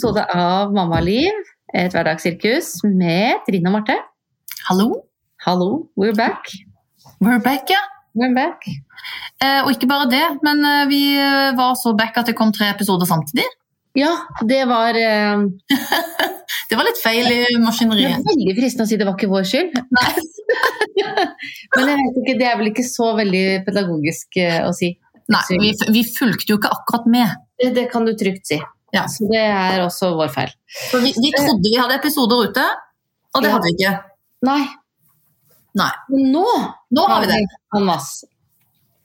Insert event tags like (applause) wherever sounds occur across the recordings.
episode av Mammaliv. Et hverdagssirkus med Trine og Marte. Hallo. Hallo, we're back. We're back, ja. We're back. Eh, og ikke bare det, men eh, vi eh, var så back at det kom tre episoder samtidig. Ja, det var eh, (laughs) Det var litt feil i maskineriet. Det er veldig fristende å si det var ikke vår skyld. Nei. (laughs) Men jeg vet ikke, det er vel ikke så veldig pedagogisk eh, å si. Nei, vi, vi fulgte jo ikke akkurat med. Det, det kan du trygt si. Ja. Så det er også vår feil. For vi, vi trodde vi hadde episoder ute, og det Ja. hadde vi ikke. Nei, Nei. nå Nå har vi det. en masse.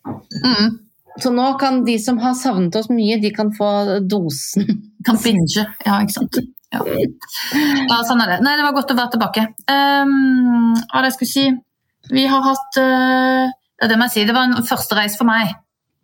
Mm. Så nå kan de som har savnet oss mye, de kan få dosen. Kan binge. Ja, ikke sant. Ja. ja, sånn er det. Nei, det var godt å være tilbake. Um, hva det jeg skulle si? Vi har hatt uh, Det må jeg si, det var en første reis for meg.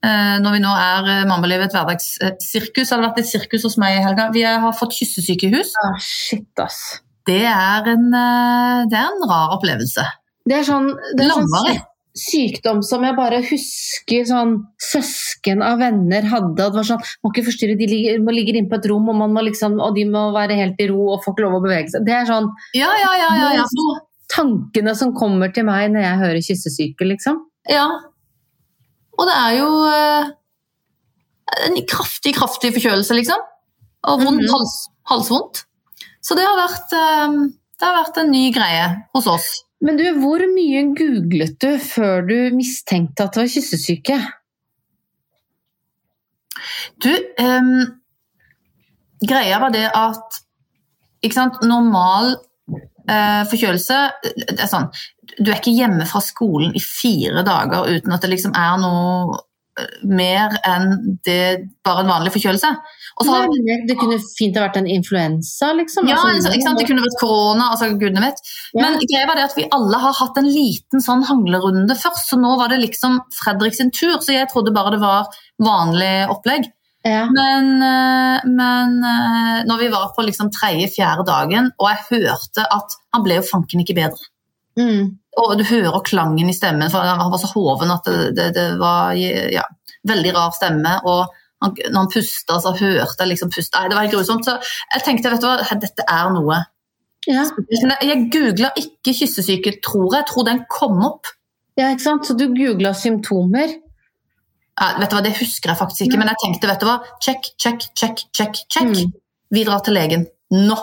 Eh, når vi nå er uh, Mammalivet et hverdagssirkus. Det hadde vært et sirkus hos meg i helga. Vi har fått kyssesykehus. Ah, shit, ass. Det er en, eh, det er en rar opplevelse. Det er sånn, det er sånn sykdom som jeg bare husker sånn søsken av venner hadde. det var sånn, Må ikke forstyrre, de ligger, må ligger inne på et rom, og, man må liksom, og de må være helt i ro og får ikke lov å bevege seg. Det er sånn Ja, ja, ja. ja, ja. tankene som kommer til meg når jeg hører kyssesyke, liksom. ja. Og det er jo eh, en kraftig, kraftig forkjølelse, liksom. Og vondt, Mhm. hals, halsvondt. Så det har, vært, eh, det har vært en ny greie hos oss. Men du, hvor mye googlet du før du mistenkte at det var kyssesyke? Du, um, greia var det at normal forkjølelse det er sånn, Du er ikke hjemme fra skolen i fire dager uten at det liksom er noe eh, mer enn det, bare en vanlig forkjølelse. Også, Nei, det kunne fint ha vært en influensa, liksom. ja, Altså, Det kunne vært korona, altså gudene vet. Ja. Men greia var det at vi alle har hatt en liten sånn hanglerunde først, så nå var det liksom Fredrik sin tur. Så jeg trodde bare det var vanlig opplegg. Ja. Men, eh, men eh, når vi var på liksom tredje-fjerde dagen, og jeg hørte at han ble jo fanken ikke bedre. Mm. Og du hører klangen i stemmen, for han var så hoven at det, det, det var ja, veldig rar stemme. Og han, når han pusta, så hørte jeg liksom pust. Nei, det var helt grusomt. Så jeg tenkte, vet du hva, dette er noe. Ja. Jeg googla ikke kyssesyke, tror jeg. Jeg tror den kom opp. ja, ikke sant? Så du googla symptomer. Ja, vet du hva, Det husker jeg faktisk ikke, men jeg tenkte vet du hva, check, check, check, check, check. Mm. Vi drar til legen nå.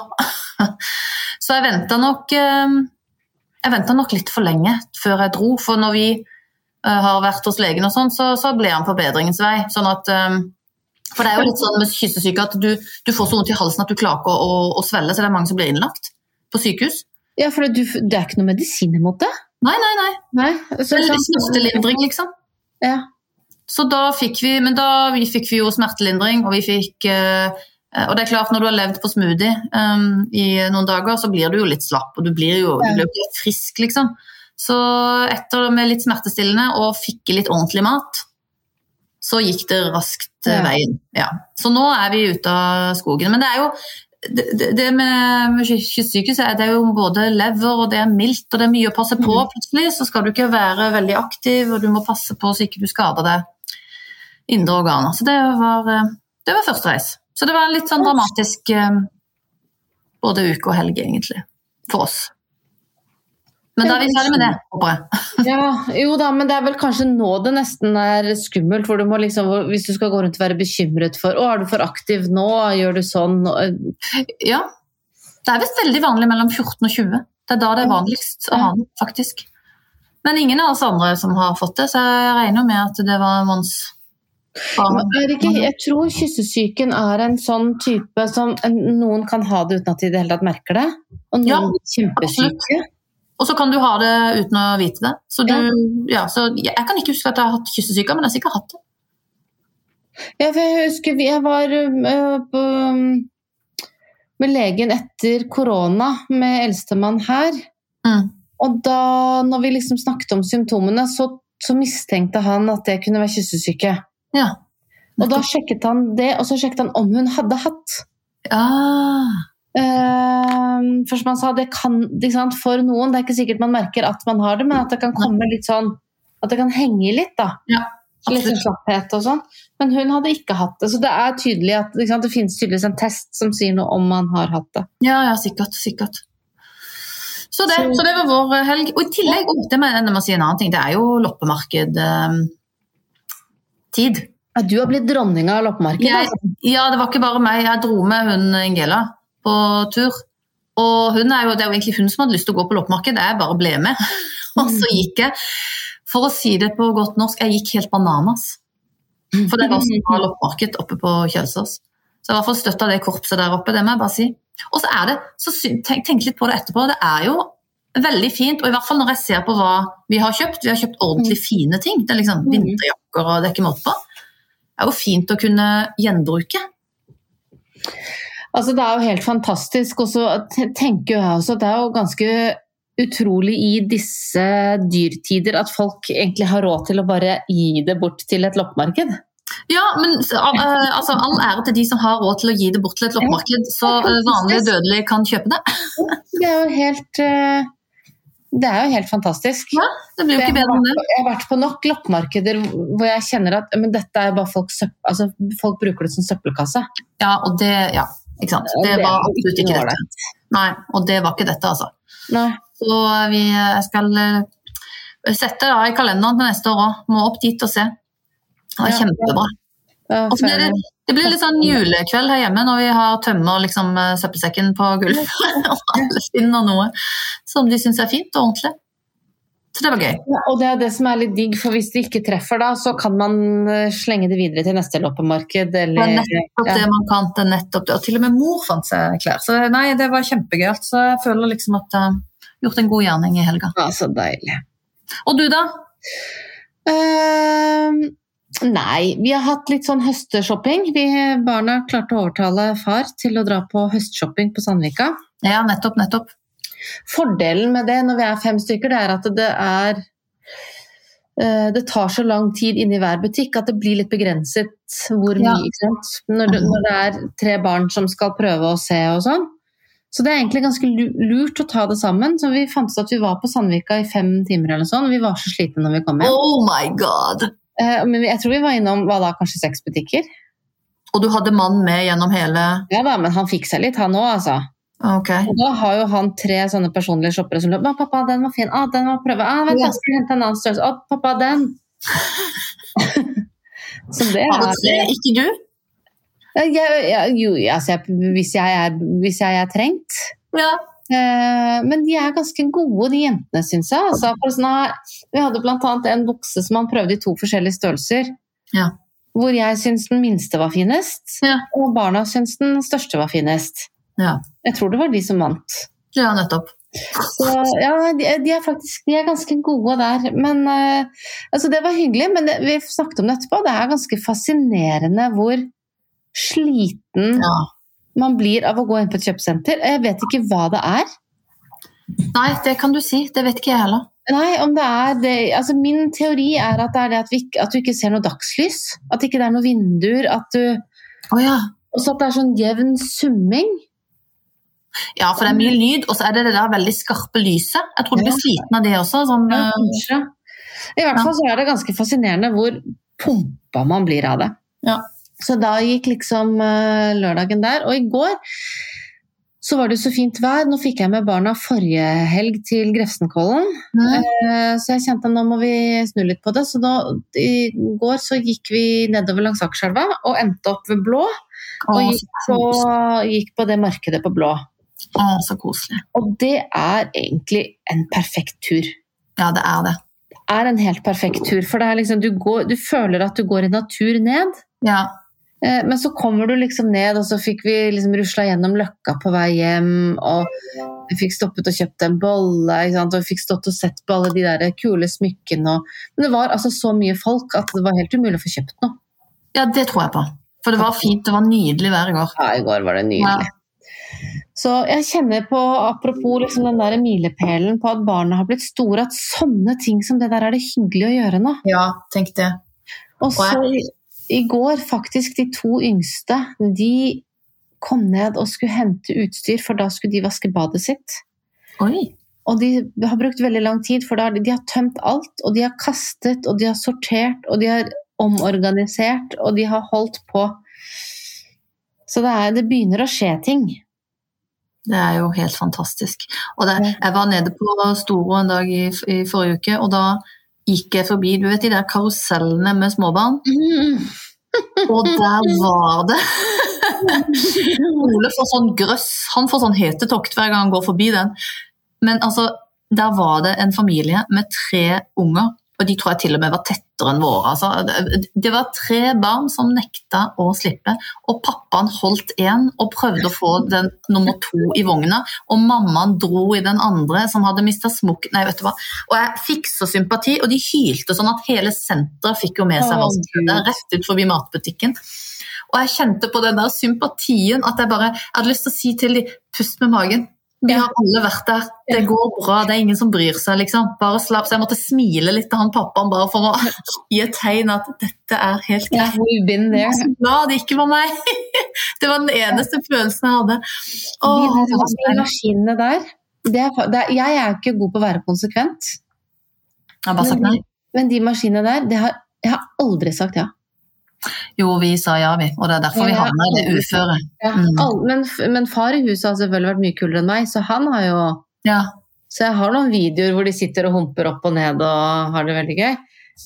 (laughs) Så jeg venta nok eh, Jeg ventet nok litt for lenge før jeg dro, for når vi eh, har vært hos legen, og sånn, så, så ble han på bedringens vei. Sånn at, eh, for det er jo litt sånn med kyssesyke at du, du får så vondt i halsen at du klarer ikke å, å, å svelle, så det er mange som blir innlagt på sykehus. Ja, for du, det er ikke noe medisin imot det? Nei, nei, nei. Nei. Så, Det litt sånn- smertelindring, liksom. Ja. Så da fikk vi, men da vi fikk vi jo smertelindring, og vi fikk eh, Og det er klart, når du har levd på smoothie um, i noen dager, så blir du jo litt slapp, og du blir jo, du blir ikke frisk, liksom. Så etter med litt smertestillende og fikk litt ordentlig mat, så gikk det raskt eh, Ja. veien. Ja. Så nå er vi ute av skogen. Men det er jo det, det- med kystsykehuset er det jo både lever og det er mildt og det er mye å passe på. Mm. Plutselig så skal du ikke være veldig aktiv, og du må passe på så ikke du skader deg indre organer. Så det var, eh, det var første reis. Så det var en litt sånn dramatisk eh, både uke og helg, egentlig, for oss. Men da er vi ferdig med det, håper jeg. (laughs) ja, jo da, men det er vel kanskje nå det nesten er skummelt, hvor du må liksom, hvis du skal gå rundt og være bekymret for Å, er du for aktiv nå? Gjør du sånn? Ja. Det er visst veldig vanlig mellom 14 og 20. Det er da det er vanligst å ha den, faktisk. Men ingen av oss andre som har fått det, så jeg regner med at det var Mons ikke, jeg tror kyssesyken er en sånn type som noen kan ha det uten at de i det hele tatt merker det. Og noen Ja, blir kjempesyke. Og så kan du ha det uten å vite det. Så du, ja. så jeg, kan ikke huske at jeg har hatt kyssesyke, men jeg har sikkert hatt det. Ja, for jeg husker jeg var øh, på, med legen etter korona med eldstemann her. Mm. Og da når vi liksom snakket om symptomene, så, så mistenkte han at det kunne være kyssesyke. Ja. Og da sjekket han det, og så sjekket han om hun hadde hatt. Ah. Eh, for som sa, det kan sant, for noen, det er ikke sikkert man merker at man har det, men at det kan komme litt sånn At det kan henge litt, da. Ja. Litt sånn slapphet og sånn. Men hun hadde ikke hatt det. Så det er tydelig at sant, det finnes tydeligvis en test som sier noe om man har hatt det. Ja, ja, sikkert. sikkert. Så det, Så- så det var vår helg. Og i tillegg, det må jeg, si en annen ting, det er jo loppemarked-tid. Ja, du har blitt dronninga av loppemarkedet. Altså. ja, det var ikke bare meg. Jeg dro med hun Ingela på tur. Og hun er jo, det er jo egentlig hun som hadde lyst til å gå på loppemarked, jeg bare ble med. (laughs) Og så gikk jeg, for å si det på godt norsk, jeg gikk helt bananas. For det var også loppemarked oppe på Kjølsås. Så jeg var i hvert fall støtta det korpset der oppe, det må jeg bare si. Og så er det, så tenk, tenk litt på det etterpå, det er jo veldig fint, og i hvert fall når jeg ser på hva vi har kjøpt, vi har kjøpt ordentlig fine ting, det er liksom Mm. vinterjakker og det er ikke måte på. Det er jo fint å kunne gjenbruke. Altså, det er jo helt fantastisk. Og så tenker jeg også at det er jo ganske utrolig i disse dyrtider at folk egentlig har råd til å bare gi det bort til et loppemarked. Ja, men eh, altså, all ære til de som har råd til å gi det bort til et loppemarked, så eh, vanlige dødelige kan kjøpe det. Det er jo helt eh, Det er jo helt fantastisk. Ja, Det blir jo ikke bedre enn det. Jeg har vært på nok loppemarkeder hvor jeg kjenner at men dette er bare folk, søpp, altså, folk bruker det som søppelkasse. Ja, og det, ja, ikke sant. Det det er var absolutt ikke dette. Nei, og det var ikke dette, altså. Nei. Så vi skal eh, sette det i kalenderen til neste år òg. Må opp dit og se. Det Ja. kjempebra. Ja, Og så blir det, det blir litt sånn julekveld her hjemme når vi har tømmer liksom, eh, søppelsekken på gulvet. (laughs) og alle finner noe som de syns er fint og ordentlig. Så det var gøy. Ja, og det er det som er litt digg, for hvis det ikke treffer da, så kan man eh, slenge det videre til neste loppemarked, Det er eller nettopp ja. det man kan. Det er nettopp det. Og til og med mor fant seg klær. Så nei, det var kjempegøyalt. Så jeg føler liksom at jeg har gjort en god gjerning i helga. Ja, så deilig. Og du, da? Ehm, nei, vi har hatt litt sånn høsteshopping. Vi, barna klarte å overtale far til å dra på høstshopping på Sandvika. Ja, nettopp, nettopp. Fordelen med det når vi er fem stykker, det er at det er eh, det tar så lang tid inni hver butikk at det blir litt begrenset hvor mye. Ja. Når, det, når det er tre barn som skal prøve å se og sånn. Så det er egentlig ganske lurt å ta det sammen. Så vi fant ut at vi var på Sandvika i fem timer eller sånn, og Vi var så slitne når vi kom hjem. Oh my god! Eh, Men jeg tror vi var innom hva da, kanskje seks butikker. Og du hadde mann med gjennom hele Ja da, men han fikk seg litt, han òg, altså. Ok. Og da har jo han tre sånne personlige shoppere som løper. Pappa, den var fin. Ah, den må prøve. Ah, vent, jeg skal hente en annen størrelse. Å, pappa, den. (laughs) Så det Alle tre, er ikke du? jeg, jeg, Jo, altså, jeg, hvis, jeg er, hvis jeg er trengt. Ja. Eh, men de er ganske gode, de jentene, syns jeg. Altså, for sånn vi hadde bl.a. en bukse som han prøvde i to forskjellige størrelser. Ja. Hvor jeg syns den minste var finest, Ja. og barna syns den største var finest. Ja. Jeg tror det var de som vant. ja, nettopp. Så, ja, de, de er faktisk de er ganske gode der. Men uh, altså, det var hyggelig, men det, vi snakket om det etterpå. Det er ganske fascinerende hvor sliten Ja. Man blir av å gå inn på et kjøpesenter. Jeg vet ikke hva det er. Nei, det kan du si. Det vet ikke jeg heller. Nei, om det er det altså Min teori er at det er det at, vi, at du ikke ser noe dagslys. At ikke det er noen vinduer. At du, oh, ja. også at det er sånn jevn summing. Ja, for det er mye lyd, og så er det det der veldig skarpe lyset. Jeg tror du Ja. blir sliten av det også. Sånn, Ja, eh. I hvert fall så er det ganske fascinerende hvor pumpa man blir av det. Ja. Så da gikk liksom eh, lørdagen der. Og i går så var det så fint vær. Nå fikk jeg med barna forrige helg til Grefsenkollen. mm. Så jeg kjente at nå må vi snu litt på det. Så da, i går så gikk vi nedover langs Akerselva og endte opp ved Blå. Og gikk på, gikk på det markedet på Blå. Å, så koselig. Og det er egentlig en perfekt tur. Ja, det er det. Det er en helt perfekt tur. For det er liksom, du, går, du føler at du går i natur ned. Ja. Eh, Men så kommer du liksom ned, og så fikk vi liksom rusla gjennom Løkka på vei hjem. Og vi fikk stoppet og kjøpt en bolle, og vi fikk stått og sett på alle de der kule smykkene. Og... Men det var altså så mye folk at det var helt umulig å få kjøpt noe. ja, det tror jeg på. For det var fint, det var nydelig vær i går. Ja, i går var det nydelig. Så jeg kjenner på, apropos liksom den der milepælen på at barna har blitt store, at sånne ting som det der er det hyggelig å gjøre nå. Ja, tenk det. Og så i går, faktisk, de to yngste, de kom ned og skulle hente utstyr, for da skulle de vaske badet sitt. Oi. Og de har brukt veldig lang tid, for da har de, har tømt alt, og de har kastet, og de har sortert, og de har omorganisert, og de har holdt på. Så det, er, det begynner å skje ting. Det er jo helt fantastisk. Og det, jeg var nede på Storo en dag i, i, forrige uke, og da gikk jeg forbi du vet de der karusellene med småbarn. Mm. Og der var det Ole får sånn grøss, han får sånn hetetokt hver gang han går forbi den. Men altså, der var det en familie med tre unger, og de tror jeg til og med var tettere enn våre. Altså, det var tre barn som nekta å slippe, og pappaen holdt én og prøvde å få den nummer to i vogna, og mammaen dro i den andre som hadde mista smokk... Nei, vet du hva. Og jeg fikk så sympati, og de hylte sånn at hele senteret fikk jo med seg hva som skjedde, rett ut forbi matbutikken. Og jeg kjente på den der sympatien at jeg bare jeg hadde lyst til å si til dem pust med magen. Vi har alle vært der. Det går bra, det er ingen som bryr seg. liksom. Bare slapp. Så jeg måtte smile litt til han pappaen bare for å (laughs) gi et tegn at dette er helt greit. Yeah, jeg var så glad det ikke var meg. (laughs) Det var den eneste følelsen jeg hadde. Åh, de, maskinene der det er, det er, Jeg er ikke god på å være konsekvent. Jeg har bare sagt nei. Men de maskinene der, det har, jeg har aldri sagt ja. Jo, vi sa ja, vi. Og det er derfor vi havna i det uføret. Ja, mm. men, men, far i huset har selvfølgelig vært mye kulere enn meg, så han har jo ja. Så jeg har noen videoer hvor de sitter og humper opp og ned og har det veldig gøy.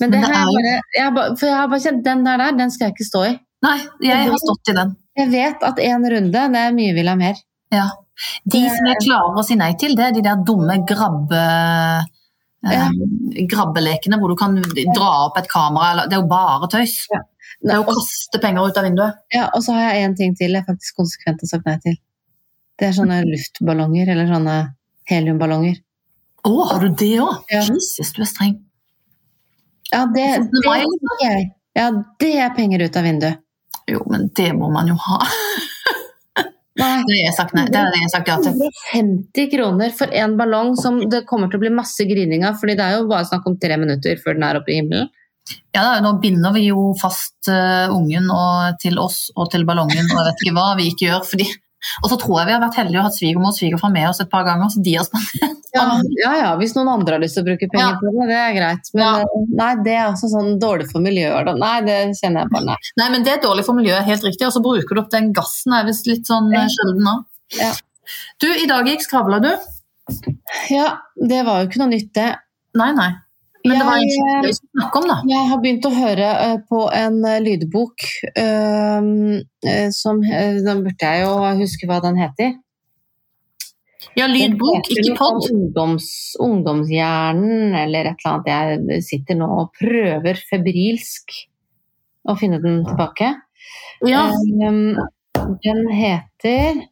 Men, det, men det har jeg bare, jeg bare, For jeg har bare kjent den der, der, den skal jeg ikke stå i. Nei, jeg har stått i den. Jeg vet at én runde, det er mye vil ha mer. Ja. De som jeg klarer å si nei til, det er de der dumme grabbe... Ja. Eh, grabbelekene hvor du kan dra opp et kamera. Det er jo bare tøys. Ja. Det er å kaste penger ut av vinduet. Ja, og så har jeg en ting til jeg faktisk konsekvent har sagt nei til. Det er sånne luftballonger, eller sånne heliumballonger. Å, oh, har du det òg? Ja. Jesus, du er streng. Ja, det, det, det, ja, det er penger ut av vinduet. Jo, men det må man jo ha. Nei. (laughs) Det har sagt sagt ja til. 50 kroner for en ballong som det kommer til å bli masse grining av, fordi det er jo bare snakk om tre minutter før den er oppe i himmelen. Ja, da, Nå binder vi jo fast uh, ungen og, til oss og til ballongen og jeg vet ikke hva vi ikke gjør. fordi og så tror jeg vi har vært heldige og hatt svigermor og svigerfar med oss et par ganger. så de har. (laughs) Ja, ja, ja, hvis noen andre har lyst til å bruke penger ja. på det, det er greit. Men ja. Eh, nei, det er altså sånn dårlig for miljøet. Nei, det kjenner jeg bare nei. Nei, men det er dårlig for miljøet, helt riktig. Og så bruker du opp den gassen, er visst litt sånn ja. sjelden nå. Ja. Du, i dag gikk skravla du? Ja, det var jo ikke noe nytt, det. Nei, nei. Men det var egentlig det vi skulle snakke om, da. Jeg har begynt å høre uh, på en uh, lydbok um, som Da burde jeg jo huske hva den heter. Ja, lydbok, ikke pod. Ungdoms, ungdomshjernen eller et eller annet. Jeg sitter nå og prøver febrilsk å finne den tilbake. Ja. Um, den heter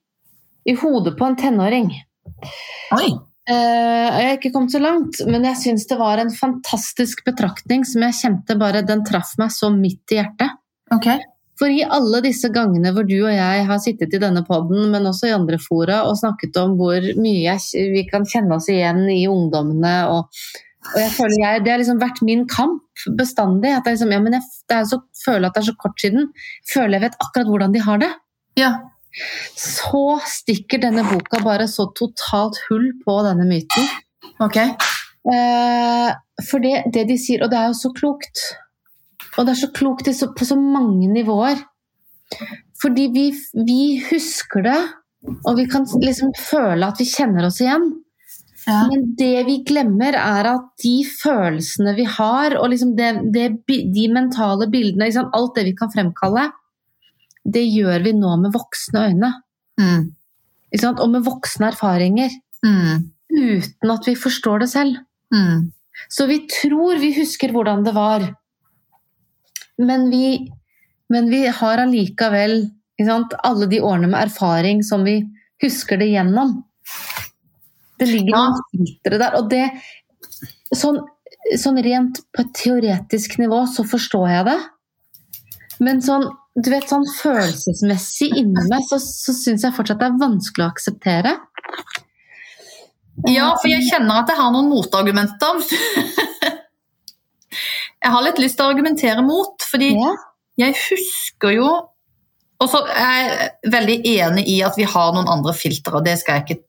'I hodet på en tenåring'. Oi. Uh, jeg har ikke kommet så langt, men jeg syns det var en fantastisk betraktning som jeg kjente bare Den traff meg så midt i hjertet. Okay. For i alle disse gangene hvor du og jeg har sittet i denne poden, men også i andre fora, og snakket om hvor mye jeg, vi kan kjenne oss igjen i ungdommene og, og jeg føler jeg, Det har liksom vært min kamp bestandig. at jeg, liksom, ja, jeg, jeg så, føler at det er så kort siden. Føler jeg vet akkurat hvordan de har det. Ja så stikker denne boka bare så totalt hull på denne myten. Ok. Eh, for det, det, de sier, og det er jo så klokt Og det er så klokt på så mange nivåer. Fordi vi, vi, husker det, og vi kan liksom føle at vi kjenner oss igjen. Ja. Men det vi glemmer, er at de følelsene vi har, og liksom det, det, de mentale bildene, liksom alt det vi kan fremkalle, det gjør vi nå med voksne øyne. Mm. Og med voksne erfaringer. Mm. Uten at vi forstår det selv. Mm. Så vi tror vi husker hvordan det var. Men vi, men vi har allikevel alle de årene med erfaring som vi husker det gjennom. Det ligger noen filtre der. Og det sånn, sånn rent på et teoretisk nivå så forstår jeg det. Men sånn du vet, sånn følelsesmessig inni meg så, så syns jeg fortsatt det er vanskelig å akseptere. Ja, for jeg kjenner at jeg har noen motargumenter. (laughs) jeg har litt lyst til å argumentere mot, fordi ja. jeg husker jo og så er jeg veldig enig i at vi har noen andre filtre. Det,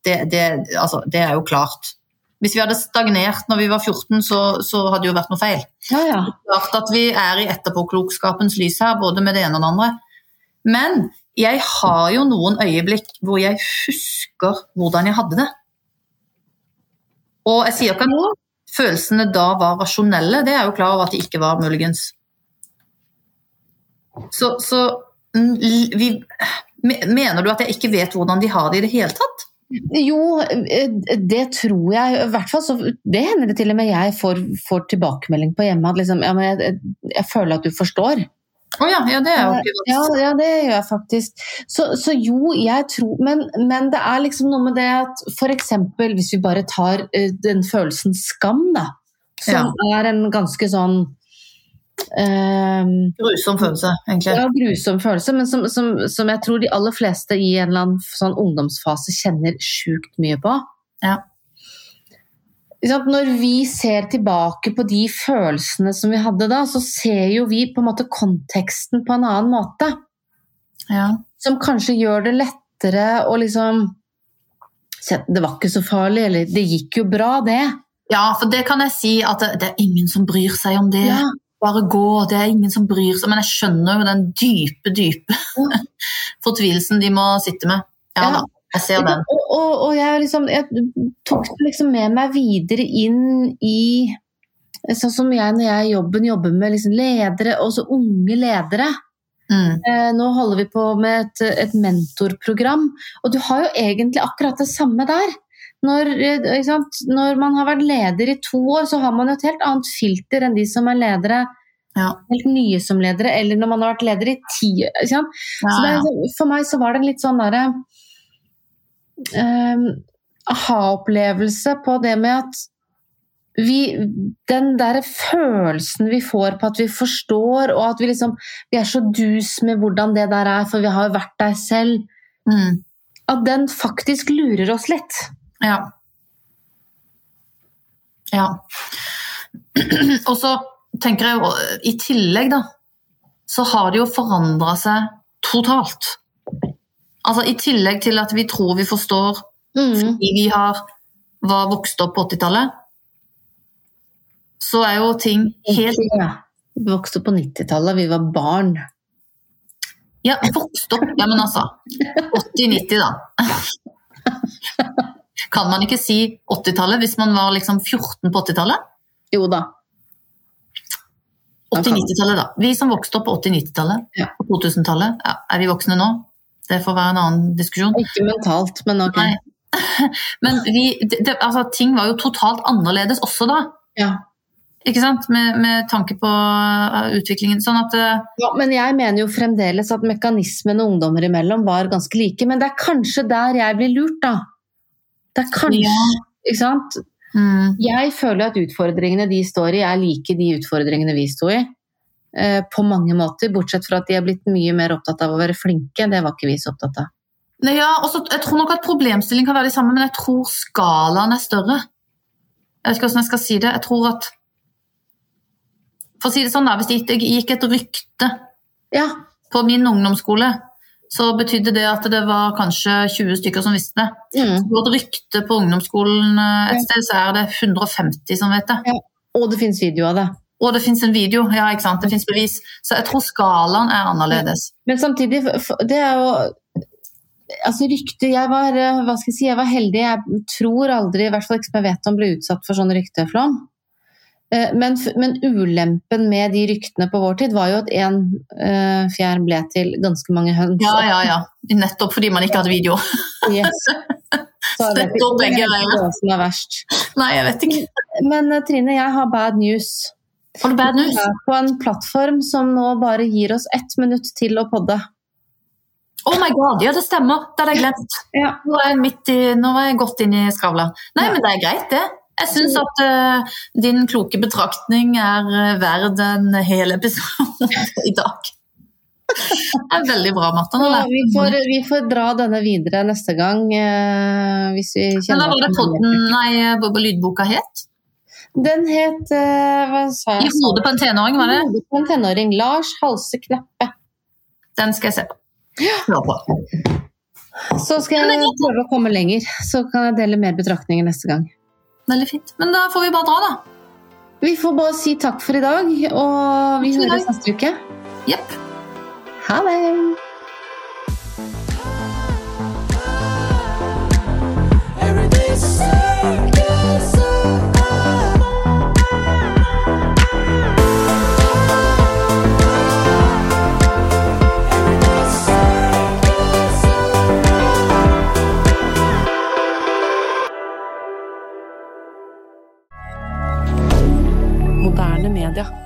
det, det, altså, det er jo klart. Hvis vi hadde stagnert når vi var 14, så, så hadde det jo vært noe feil. Ja, ja. Klart at vi er i etterpåklokskapens lys her, både med det ene og det andre. Men jeg har jo noen øyeblikk hvor jeg husker hvordan jeg hadde det. Og jeg sier ikke noe, følelsene da var rasjonelle, det er jo klar over at de ikke var, muligens. Så, så vi, Mener du at jeg ikke vet hvordan de har det i det hele tatt? Jo, eh, det tror jeg. I hvert fall så Det hender det til og med jeg får, får tilbakemelding på hjemme at liksom, ja, jeg, jeg, føler at du forstår. Å oh ja, ja, det er jo privat. Ja, ja, det gjør jeg faktisk. Så, så jo, jeg tror men, men, det er liksom noe med det at f.eks. hvis vi bare tar uh, den følelsen skam, da. Som ja. er en ganske sånn um, Grusom følelse, egentlig. Ja, grusom følelse, men som, som, som, jeg tror de aller fleste i en eller annen sånn ungdomsfase kjenner sjukt mye på. Ja. Når vi ser tilbake på de følelsene som vi hadde da, så ser jo vi på en måte konteksten på en annen måte. Ja. Som kanskje gjør det lettere å liksom Det var ikke så farlig, eller det gikk jo bra, det. Ja, for det kan jeg si at det, det er ingen som bryr seg om det. Ja. Bare gå, det er ingen som bryr seg. Men jeg skjønner jo den dype, dype (laughs) fortvilelsen de må sitte med. Ja, ja. da. Jeg ser den. Og, og, og jeg, liksom, jeg, tok det liksom med meg videre inn i Sånn som jeg når jeg jobben jobber med liksom ledere, også unge ledere. Mm. Eh, nå holder vi på med et, et, mentorprogram, og du har jo egentlig akkurat det samme der. Når, eh, Når, man har vært leder i to år, så har man jo et helt annet filter enn de som er ledere ja. helt nye som ledere, eller når man har vært leder i ti år. Ja, ja. For meg så var det litt sånn derre um, aha-opplevelse på det med at vi, den der følelsen vi får på at vi forstår, og at vi liksom Vi er så dus med hvordan det der er, for vi har jo vært der selv. Mm. At den faktisk lurer oss litt. Ja. Ja. (clears throat) Og så tenker jeg jo I tillegg, da, så har det jo forandra seg totalt. Altså I tillegg til at vi tror vi forstår mm. fordi vi har, var vokst opp på 80-tallet, så er jo ting helt ja. Vi vokste opp på 90-tallet, vi var barn. Ja, vokst opp Ja, men altså 80-90, da. (laughs) Kan man ikke si 80-tallet hvis man var liksom 14 på 80-tallet? Jo da. 80-90-tallet, da. Vi som vokste opp på 80-90-tallet, ja. på 2000-tallet, ja, er vi voksne nå? Det får være en annen diskusjon. Ikke mentalt, men ok. Nei. (laughs) Men vi, det, altså, ting var jo totalt annerledes også da. Ja. Ikke sant? Med, med tanke på uh, utviklingen. Sånn at uh, Ja, men jeg mener jo fremdeles at mekanismene ungdommer imellom var ganske like. Men det er kanskje der jeg blir lurt, da. Det er kanskje ja. Ikke sant? Mm. Jeg føler at utfordringene de står i, er like de utfordringene vi sto i. Eh, på mange måter, bortsett fra at de er blitt mye mer opptatt av å være flinke. Det var ikke vi så opptatt av. Nei, ja, også, jeg tror nok at Problemstillingen kan være de samme, men jeg tror skalaen er større. Jeg vet ikke hvordan jeg skal si det. Jeg tror at For å si det sånn, da, hvis det gikk et rykte ja. på min ungdomsskole, så betydde det at det var kanskje 20 stykker som visste det. Mm. Så et rykte på ungdomsskolen et sted, så er det 150 som vet det. Ja. Og det fins video av det. Og det fins en video, ja, ikke sant? det fins bevis. Så jeg tror skalaen er annerledes. Men samtidig, det er jo Altså rykte, jeg var, hva skal jeg si, jeg var heldig. Jeg tror aldri, i hvert fall ikke som jeg vet om, ble utsatt for sånn rykteflom. Eh, men, men, ulempen med de ryktene på vår tid var jo at én uh, fjær ble til ganske mange høns. Ja, ja, ja. Nettopp fordi man ikke hadde video. Yes. (laughs) Så jeg vet ikke hva som er verst. Nei, jeg vet ikke. Men Trine, jeg har bad news. Har du bad news? På en plattform som nå bare gir oss ett minutt til å podde. Oh my god, ja det stemmer! Det hadde jeg glemt. Ja. Nå, er jeg i, nå er jeg godt inn i skravla. Nei, ja. men det er greit, det. Jeg syns at uh, din kloke betraktning er uh, verd en hel episode (laughs) i dag. Det er veldig bra, Martha. Ja, vi, får, vi, får, dra denne videre neste gang. Uh, hvis vi kjenner Men Hva var det podden, nei, lydboka het? Den het uh, Hva sa jeg? I hodet på en tenåring, var det? I hodet på en tenåring. Lars Halse Kneppe. Den skal jeg se på. Ja. på. Så skal jeg prøve å komme lenger, så kan jeg dele mer betraktninger neste gang. Veldig fint. Men da får vi bare dra, da. Vi får bare si takk for i dag, og vi høres neste uke. Jepp. Ha det! D'accord.